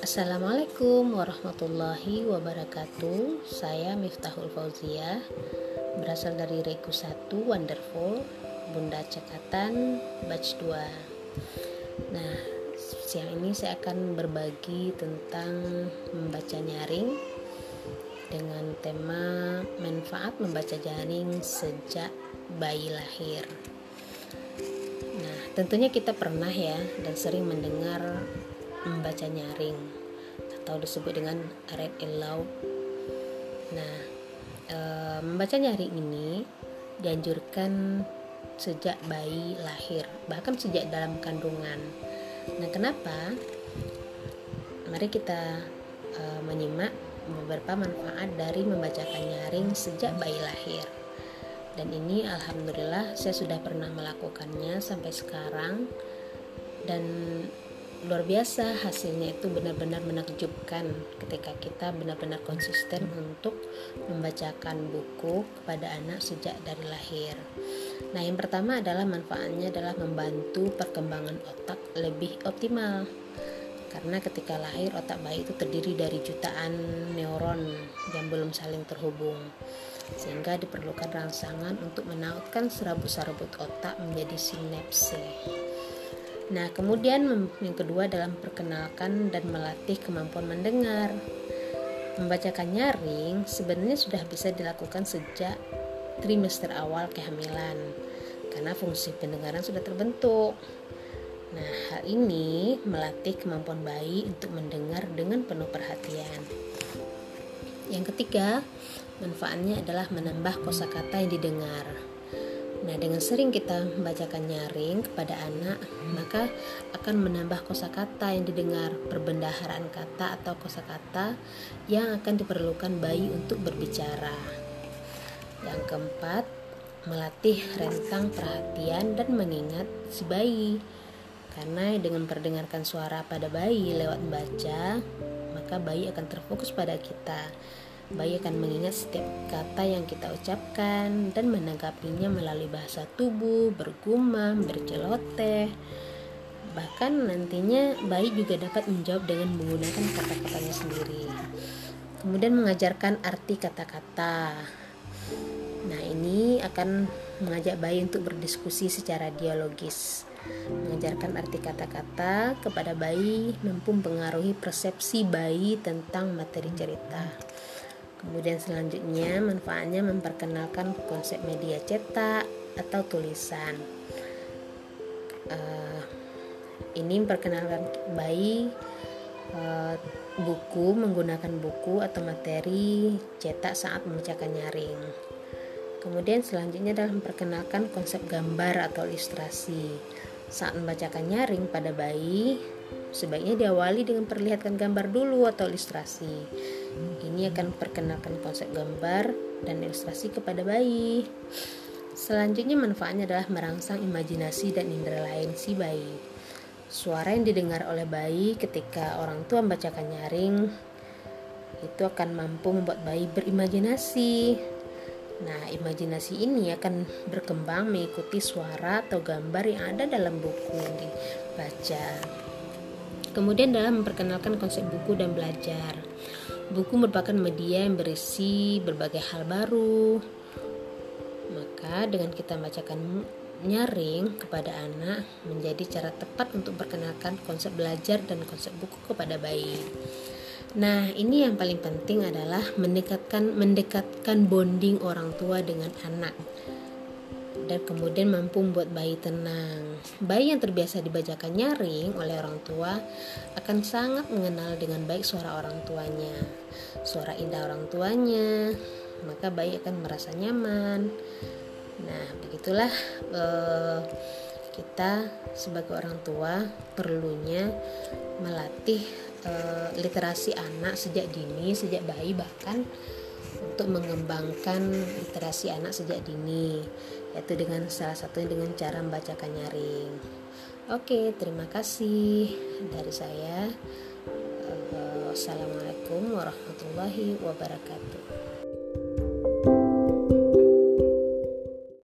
Assalamualaikum warahmatullahi wabarakatuh. Saya Miftahul Fauzia Berasal dari Reku 1 Wonderful Bunda Cekatan Batch 2 Nah siang ini saya akan berbagi tentang membaca nyaring Dengan tema manfaat membaca jaring sejak bayi lahir tentunya kita pernah ya dan sering mendengar membaca nyaring atau disebut dengan read aloud. Nah, e, membaca nyaring ini dianjurkan sejak bayi lahir, bahkan sejak dalam kandungan. Nah, kenapa? Mari kita e, menyimak beberapa manfaat dari membacakan nyaring sejak bayi lahir. Dan ini alhamdulillah saya sudah pernah melakukannya sampai sekarang dan luar biasa hasilnya itu benar-benar menakjubkan ketika kita benar-benar konsisten untuk membacakan buku kepada anak sejak dari lahir. Nah, yang pertama adalah manfaatnya adalah membantu perkembangan otak lebih optimal. Karena ketika lahir otak bayi itu terdiri dari jutaan neuron yang belum saling terhubung. Sehingga diperlukan rangsangan untuk menautkan serabut-serabut otak menjadi sinapse. Nah, kemudian yang kedua dalam perkenalkan dan melatih kemampuan mendengar. Membacakan nyaring sebenarnya sudah bisa dilakukan sejak trimester awal kehamilan karena fungsi pendengaran sudah terbentuk. Nah, hal ini melatih kemampuan bayi untuk mendengar dengan penuh perhatian. Yang ketiga, manfaatnya adalah menambah kosakata yang didengar. Nah, dengan sering kita membacakan nyaring kepada anak, maka akan menambah kosakata yang didengar, perbendaharaan kata atau kosakata yang akan diperlukan bayi untuk berbicara. Yang keempat, melatih rentang perhatian dan mengingat si bayi. Karena dengan perdengarkan suara pada bayi lewat baca, maka bayi akan terfokus pada kita Bayi akan mengingat setiap kata yang kita ucapkan dan menanggapinya melalui bahasa tubuh, bergumam, berceloteh. Bahkan nantinya bayi juga dapat menjawab dengan menggunakan kata-katanya sendiri. Kemudian mengajarkan arti kata-kata. Nah, ini akan mengajak bayi untuk berdiskusi secara dialogis. Mengajarkan arti kata-kata kepada bayi mampu mempengaruhi persepsi bayi tentang materi cerita. Kemudian selanjutnya manfaatnya memperkenalkan konsep media cetak atau tulisan. Uh, ini memperkenalkan bayi uh, buku menggunakan buku atau materi cetak saat membacakan nyaring. Kemudian selanjutnya adalah memperkenalkan konsep gambar atau ilustrasi. Saat membacakan nyaring pada bayi, sebaiknya diawali dengan perlihatkan gambar dulu atau ilustrasi ini akan perkenalkan konsep gambar dan ilustrasi kepada bayi. Selanjutnya manfaatnya adalah merangsang imajinasi dan indera lain si bayi. Suara yang didengar oleh bayi ketika orang tua membacakan nyaring itu akan mampu membuat bayi berimajinasi. Nah, imajinasi ini akan berkembang mengikuti suara atau gambar yang ada dalam buku yang dibaca. Kemudian dalam memperkenalkan konsep buku dan belajar. Buku merupakan media yang berisi berbagai hal baru. Maka dengan kita membacakan nyaring kepada anak menjadi cara tepat untuk perkenalkan konsep belajar dan konsep buku kepada bayi. Nah, ini yang paling penting adalah mendekatkan mendekatkan bonding orang tua dengan anak dan kemudian mampu membuat bayi tenang. Bayi yang terbiasa dibacakan nyaring oleh orang tua akan sangat mengenal dengan baik suara orang tuanya, suara indah orang tuanya, maka bayi akan merasa nyaman. Nah, begitulah eh, kita sebagai orang tua perlunya melatih eh, literasi anak sejak dini, sejak bayi bahkan untuk mengembangkan literasi anak sejak dini yaitu dengan salah satunya dengan cara membacakan nyaring. Oke, terima kasih dari saya. Wassalamualaikum warahmatullahi wabarakatuh.